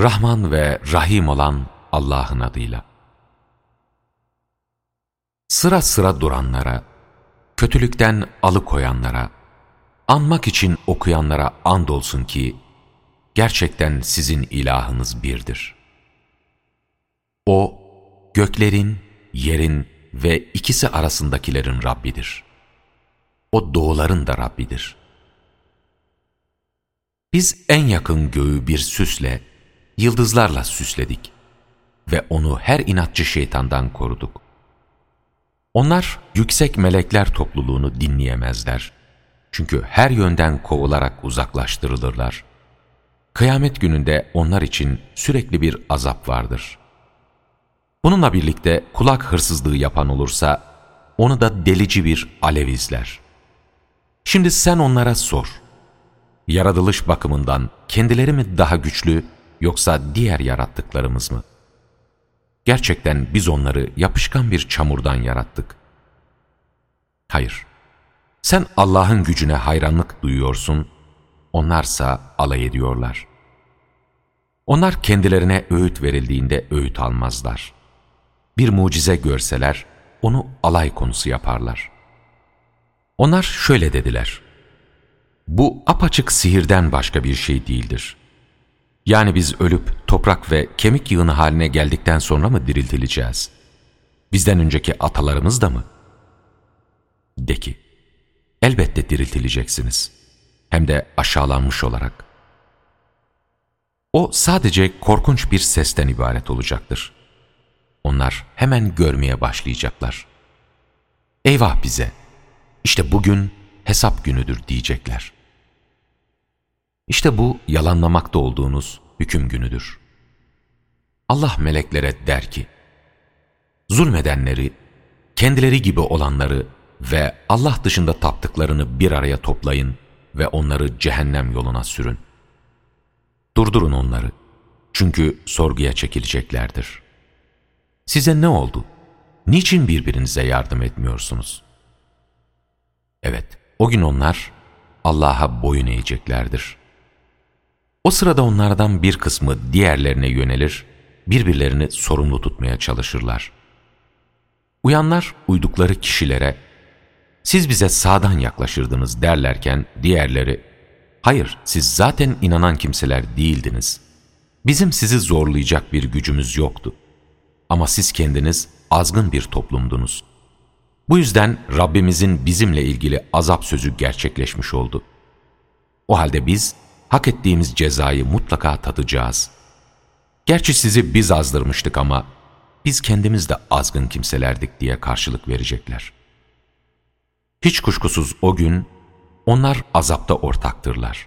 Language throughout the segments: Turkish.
Rahman ve Rahim olan Allah'ın adıyla. Sıra sıra duranlara, kötülükten alıkoyanlara, anmak için okuyanlara andolsun ki, gerçekten sizin ilahınız birdir. O, göklerin, yerin ve ikisi arasındakilerin Rabbidir. O doğuların da Rabbidir. Biz en yakın göğü bir süsle, yıldızlarla süsledik ve onu her inatçı şeytandan koruduk. Onlar yüksek melekler topluluğunu dinleyemezler. Çünkü her yönden kovularak uzaklaştırılırlar. Kıyamet gününde onlar için sürekli bir azap vardır. Bununla birlikte kulak hırsızlığı yapan olursa, onu da delici bir alev izler. Şimdi sen onlara sor. Yaratılış bakımından kendileri mi daha güçlü, yoksa diğer yarattıklarımız mı? Gerçekten biz onları yapışkan bir çamurdan yarattık. Hayır, sen Allah'ın gücüne hayranlık duyuyorsun, onlarsa alay ediyorlar. Onlar kendilerine öğüt verildiğinde öğüt almazlar. Bir mucize görseler, onu alay konusu yaparlar. Onlar şöyle dediler, bu apaçık sihirden başka bir şey değildir. Yani biz ölüp toprak ve kemik yığını haline geldikten sonra mı diriltileceğiz? Bizden önceki atalarımız da mı? De ki, elbette diriltileceksiniz. Hem de aşağılanmış olarak. O sadece korkunç bir sesten ibaret olacaktır. Onlar hemen görmeye başlayacaklar. Eyvah bize! İşte bugün hesap günüdür diyecekler. İşte bu yalanlamakta olduğunuz hüküm günüdür. Allah meleklere der ki, zulmedenleri, kendileri gibi olanları ve Allah dışında taptıklarını bir araya toplayın ve onları cehennem yoluna sürün. Durdurun onları, çünkü sorguya çekileceklerdir. Size ne oldu? Niçin birbirinize yardım etmiyorsunuz? Evet, o gün onlar Allah'a boyun eğeceklerdir. O sırada onlardan bir kısmı diğerlerine yönelir, birbirlerini sorumlu tutmaya çalışırlar. Uyanlar uydukları kişilere, siz bize sağdan yaklaşırdınız derlerken diğerleri, hayır siz zaten inanan kimseler değildiniz. Bizim sizi zorlayacak bir gücümüz yoktu. Ama siz kendiniz azgın bir toplumdunuz. Bu yüzden Rabbimizin bizimle ilgili azap sözü gerçekleşmiş oldu. O halde biz, hak ettiğimiz cezayı mutlaka tadacağız. Gerçi sizi biz azdırmıştık ama biz kendimiz de azgın kimselerdik diye karşılık verecekler. Hiç kuşkusuz o gün onlar azapta ortaktırlar.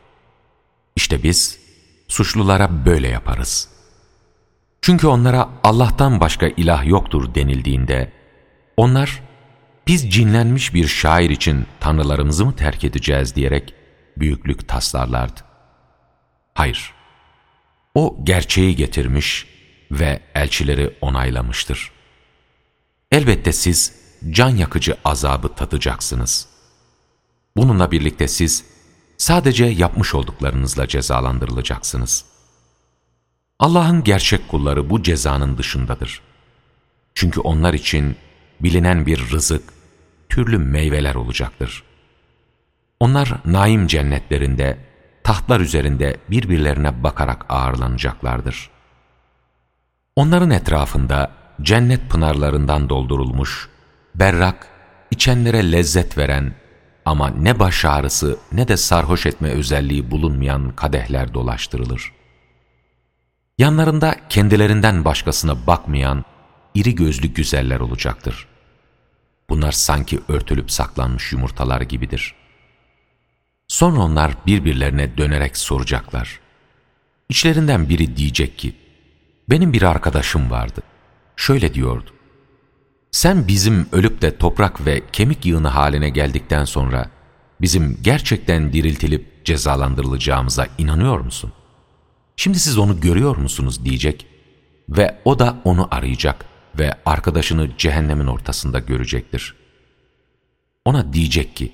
İşte biz suçlulara böyle yaparız. Çünkü onlara Allah'tan başka ilah yoktur denildiğinde onlar biz cinlenmiş bir şair için tanrılarımızı mı terk edeceğiz diyerek büyüklük taslarlardı. Hayır, o gerçeği getirmiş ve elçileri onaylamıştır. Elbette siz can yakıcı azabı tadacaksınız. Bununla birlikte siz sadece yapmış olduklarınızla cezalandırılacaksınız. Allah'ın gerçek kulları bu cezanın dışındadır. Çünkü onlar için bilinen bir rızık, türlü meyveler olacaktır. Onlar naim cennetlerinde tahtlar üzerinde birbirlerine bakarak ağırlanacaklardır. Onların etrafında cennet pınarlarından doldurulmuş, berrak, içenlere lezzet veren ama ne baş ağrısı ne de sarhoş etme özelliği bulunmayan kadehler dolaştırılır. Yanlarında kendilerinden başkasına bakmayan iri gözlü güzeller olacaktır. Bunlar sanki örtülüp saklanmış yumurtalar gibidir. Sonra onlar birbirlerine dönerek soracaklar. İçlerinden biri diyecek ki, benim bir arkadaşım vardı. Şöyle diyordu. Sen bizim ölüp de toprak ve kemik yığını haline geldikten sonra bizim gerçekten diriltilip cezalandırılacağımıza inanıyor musun? Şimdi siz onu görüyor musunuz diyecek ve o da onu arayacak ve arkadaşını cehennemin ortasında görecektir. Ona diyecek ki,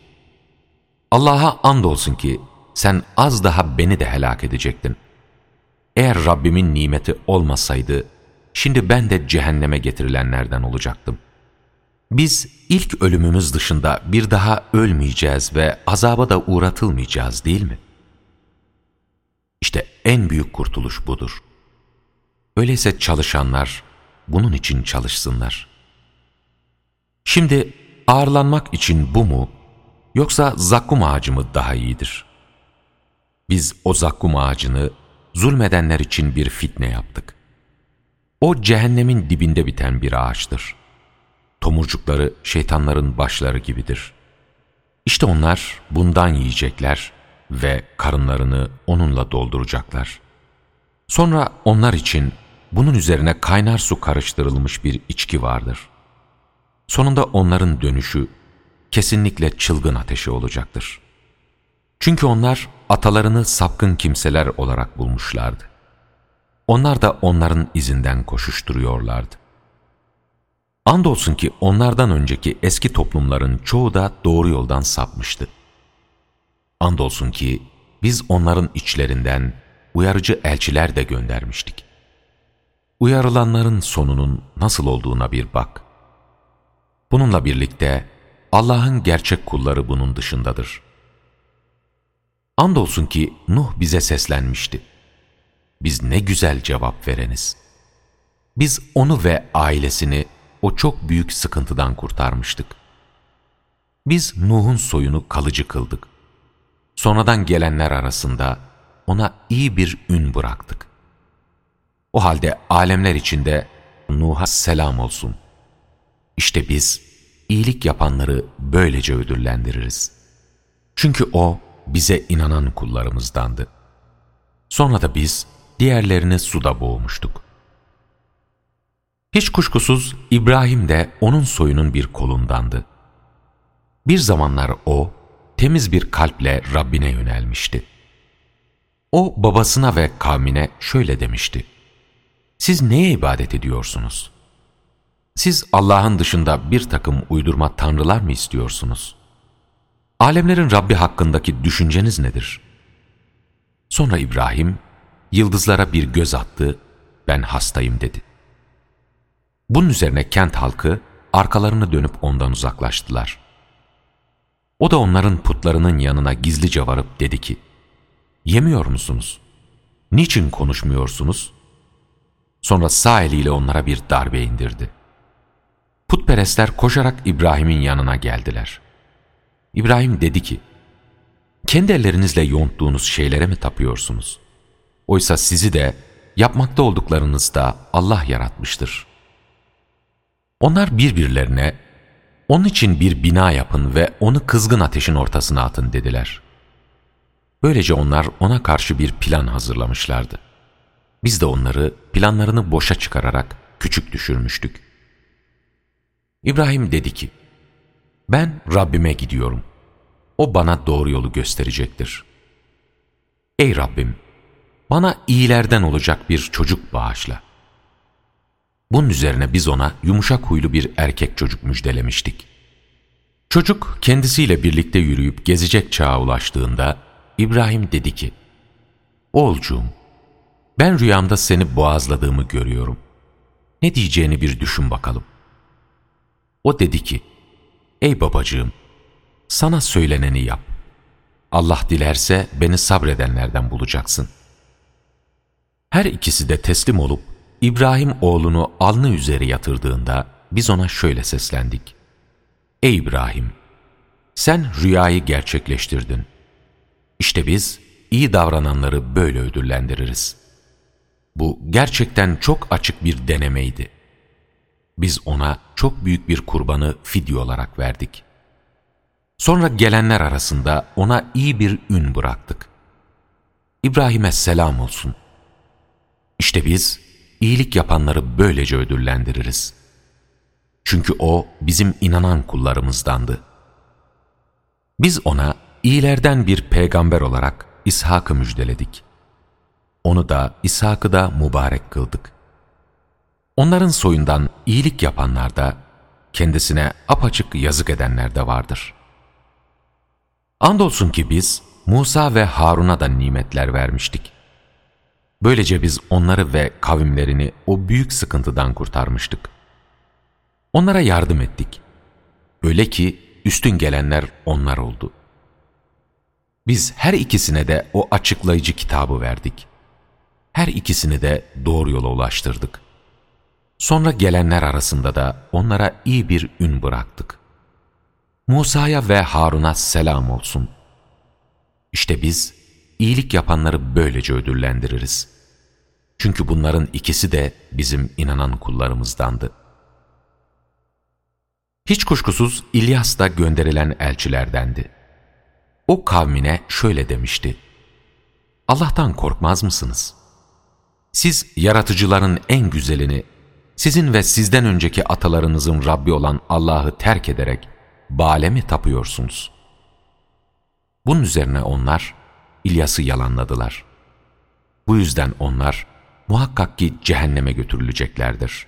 Allah'a andolsun ki sen az daha beni de helak edecektin. eğer Rabbimin nimeti olmasaydı, şimdi ben de cehenneme getirilenlerden olacaktım. Biz ilk ölümümüz dışında bir daha ölmeyeceğiz ve azaba da uğratılmayacağız değil mi? İşte en büyük kurtuluş budur. Öyleyse çalışanlar bunun için çalışsınlar. Şimdi ağırlanmak için bu mu yoksa zakkum ağacı mı daha iyidir? Biz o zakkum ağacını zulmedenler için bir fitne yaptık. O cehennemin dibinde biten bir ağaçtır. Tomurcukları şeytanların başları gibidir. İşte onlar bundan yiyecekler ve karınlarını onunla dolduracaklar. Sonra onlar için bunun üzerine kaynar su karıştırılmış bir içki vardır. Sonunda onların dönüşü kesinlikle çılgın ateşi olacaktır. Çünkü onlar atalarını sapkın kimseler olarak bulmuşlardı. Onlar da onların izinden koşuşturuyorlardı. Andolsun ki onlardan önceki eski toplumların çoğu da doğru yoldan sapmıştı. Andolsun ki biz onların içlerinden uyarıcı elçiler de göndermiştik. Uyarılanların sonunun nasıl olduğuna bir bak. Bununla birlikte Allah'ın gerçek kulları bunun dışındadır. Andolsun ki Nuh bize seslenmişti. Biz ne güzel cevap vereniz. Biz onu ve ailesini o çok büyük sıkıntıdan kurtarmıştık. Biz Nuh'un soyunu kalıcı kıldık. Sonradan gelenler arasında ona iyi bir ün bıraktık. O halde alemler içinde Nuh'a selam olsun. İşte biz iyilik yapanları böylece ödüllendiririz. Çünkü o bize inanan kullarımızdandı. Sonra da biz diğerlerini suda boğmuştuk. Hiç kuşkusuz İbrahim de onun soyunun bir kolundandı. Bir zamanlar o, temiz bir kalple Rabbine yönelmişti. O babasına ve kavmine şöyle demişti. Siz neye ibadet ediyorsunuz? Siz Allah'ın dışında bir takım uydurma tanrılar mı istiyorsunuz? Alemlerin Rabbi hakkındaki düşünceniz nedir? Sonra İbrahim, yıldızlara bir göz attı, ben hastayım dedi. Bunun üzerine kent halkı arkalarını dönüp ondan uzaklaştılar. O da onların putlarının yanına gizlice varıp dedi ki, Yemiyor musunuz? Niçin konuşmuyorsunuz? Sonra sağ eliyle onlara bir darbe indirdi. Putperestler koşarak İbrahim'in yanına geldiler. İbrahim dedi ki, kendi ellerinizle yonttuğunuz şeylere mi tapıyorsunuz? Oysa sizi de yapmakta olduklarınızda Allah yaratmıştır. Onlar birbirlerine, onun için bir bina yapın ve onu kızgın ateşin ortasına atın dediler. Böylece onlar ona karşı bir plan hazırlamışlardı. Biz de onları planlarını boşa çıkararak küçük düşürmüştük. İbrahim dedi ki, ben Rabbime gidiyorum. O bana doğru yolu gösterecektir. Ey Rabbim! Bana iyilerden olacak bir çocuk bağışla. Bunun üzerine biz ona yumuşak huylu bir erkek çocuk müjdelemiştik. Çocuk kendisiyle birlikte yürüyüp gezecek çağa ulaştığında İbrahim dedi ki, Oğulcuğum, ben rüyamda seni boğazladığımı görüyorum. Ne diyeceğini bir düşün bakalım. O dedi ki, Ey babacığım, sana söyleneni yap. Allah dilerse beni sabredenlerden bulacaksın. Her ikisi de teslim olup İbrahim oğlunu alnı üzeri yatırdığında biz ona şöyle seslendik. Ey İbrahim! Sen rüyayı gerçekleştirdin. İşte biz iyi davrananları böyle ödüllendiririz. Bu gerçekten çok açık bir denemeydi. Biz ona çok büyük bir kurbanı fidye olarak verdik. Sonra gelenler arasında ona iyi bir ün bıraktık. İbrahim'e selam olsun. İşte biz iyilik yapanları böylece ödüllendiririz. Çünkü o bizim inanan kullarımızdandı. Biz ona iyilerden bir peygamber olarak İshak'ı müjdeledik. Onu da İshak'ı da mübarek kıldık. Onların soyundan iyilik yapanlar da kendisine apaçık yazık edenler de vardır. Andolsun ki biz Musa ve Harun'a da nimetler vermiştik. Böylece biz onları ve kavimlerini o büyük sıkıntıdan kurtarmıştık. Onlara yardım ettik. Öyle ki üstün gelenler onlar oldu. Biz her ikisine de o açıklayıcı kitabı verdik. Her ikisini de doğru yola ulaştırdık. Sonra gelenler arasında da onlara iyi bir ün bıraktık. Musa'ya ve Harun'a selam olsun. İşte biz iyilik yapanları böylece ödüllendiririz. Çünkü bunların ikisi de bizim inanan kullarımızdandı. Hiç kuşkusuz İlyas da gönderilen elçilerdendi. O kavmine şöyle demişti. Allah'tan korkmaz mısınız? Siz yaratıcıların en güzelini, sizin ve sizden önceki atalarınızın Rabbi olan Allah'ı terk ederek Bale mi tapıyorsunuz? Bunun üzerine onlar İlyas'ı yalanladılar. Bu yüzden onlar muhakkak ki cehenneme götürüleceklerdir.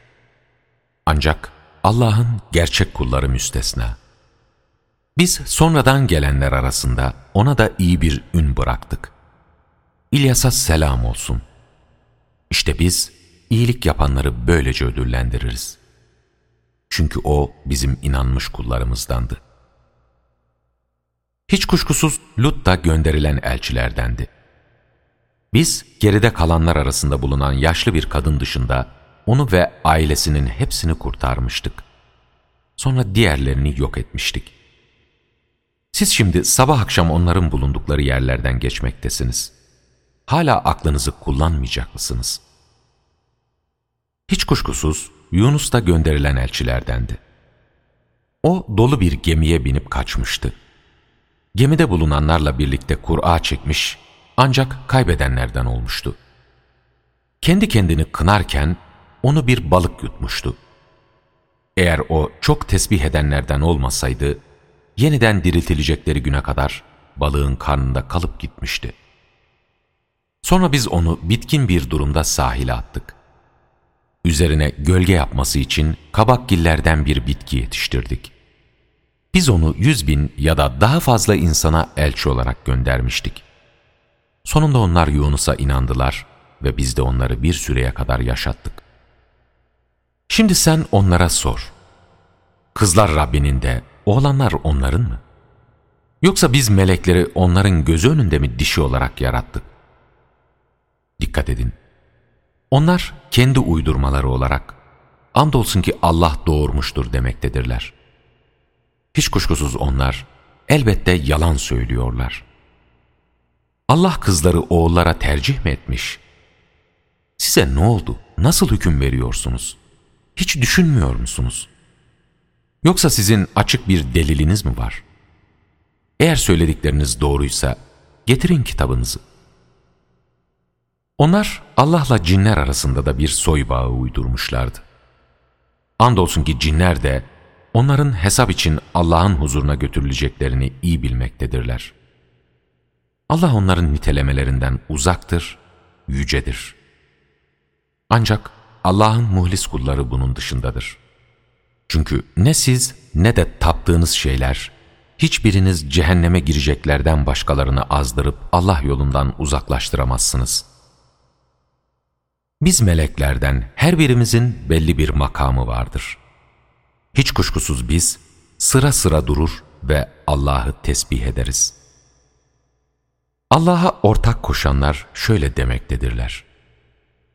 Ancak Allah'ın gerçek kulları müstesna. Biz sonradan gelenler arasında ona da iyi bir ün bıraktık. İlyas'a selam olsun. İşte biz iyilik yapanları böylece ödüllendiririz. Çünkü o bizim inanmış kullarımızdandı. Hiç kuşkusuz Lut da gönderilen elçilerdendi. Biz geride kalanlar arasında bulunan yaşlı bir kadın dışında onu ve ailesinin hepsini kurtarmıştık. Sonra diğerlerini yok etmiştik. Siz şimdi sabah akşam onların bulundukları yerlerden geçmektesiniz. Hala aklınızı kullanmayacak mısınız? Hiç kuşkusuz Yunus da gönderilen elçilerdendi. O dolu bir gemiye binip kaçmıştı. Gemide bulunanlarla birlikte Kur'a çekmiş ancak kaybedenlerden olmuştu. Kendi kendini kınarken onu bir balık yutmuştu. Eğer o çok tesbih edenlerden olmasaydı, yeniden diriltilecekleri güne kadar balığın karnında kalıp gitmişti. Sonra biz onu bitkin bir durumda sahile attık. Üzerine gölge yapması için kabakgillerden bir bitki yetiştirdik. Biz onu yüz bin ya da daha fazla insana elçi olarak göndermiştik. Sonunda onlar Yunus'a inandılar ve biz de onları bir süreye kadar yaşattık. Şimdi sen onlara sor. Kızlar Rabbinin de, oğlanlar onların mı? Yoksa biz melekleri onların gözü önünde mi dişi olarak yarattık? Dikkat edin. Onlar kendi uydurmaları olarak, andolsun ki Allah doğurmuştur demektedirler. Hiç kuşkusuz onlar elbette yalan söylüyorlar. Allah kızları oğullara tercih mi etmiş? Size ne oldu? Nasıl hüküm veriyorsunuz? Hiç düşünmüyor musunuz? Yoksa sizin açık bir deliliniz mi var? Eğer söyledikleriniz doğruysa getirin kitabınızı. Onlar Allah'la cinler arasında da bir soy bağı uydurmuşlardı. Andolsun ki cinler de onların hesap için Allah'ın huzuruna götürüleceklerini iyi bilmektedirler. Allah onların nitelemelerinden uzaktır, yücedir. Ancak Allah'ın muhlis kulları bunun dışındadır. Çünkü ne siz ne de taptığınız şeyler, hiçbiriniz cehenneme gireceklerden başkalarını azdırıp Allah yolundan uzaklaştıramazsınız. Biz meleklerden her birimizin belli bir makamı vardır. Hiç kuşkusuz biz sıra sıra durur ve Allah'ı tesbih ederiz. Allah'a ortak koşanlar şöyle demektedirler.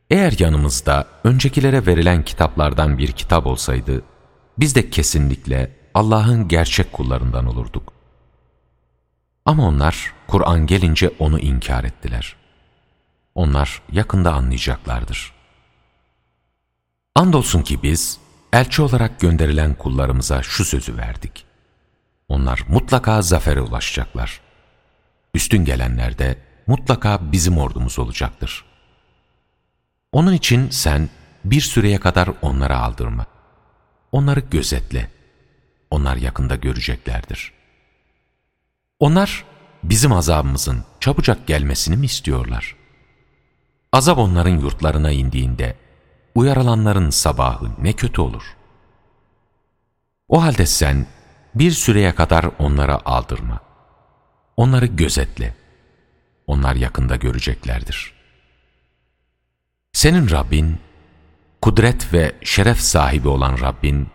Eğer yanımızda öncekilere verilen kitaplardan bir kitap olsaydı, biz de kesinlikle Allah'ın gerçek kullarından olurduk. Ama onlar Kur'an gelince onu inkar ettiler. Onlar yakında anlayacaklardır. Andolsun ki biz elçi olarak gönderilen kullarımıza şu sözü verdik. Onlar mutlaka zafere ulaşacaklar. Üstün gelenler de mutlaka bizim ordumuz olacaktır. Onun için sen bir süreye kadar onlara aldırma. Onları gözetle. Onlar yakında göreceklerdir. Onlar bizim azabımızın çabucak gelmesini mi istiyorlar? Azap onların yurtlarına indiğinde uyarılanların sabahı ne kötü olur. O halde sen bir süreye kadar onlara aldırma. Onları gözetle. Onlar yakında göreceklerdir.'' Senin Rabbin, kudret ve şeref sahibi olan Rabbin,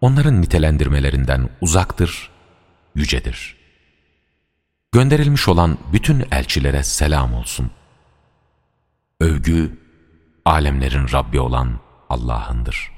onların nitelendirmelerinden uzaktır, yücedir. Gönderilmiş olan bütün elçilere selam olsun. Övgü, alemlerin Rabbi olan Allah'ındır.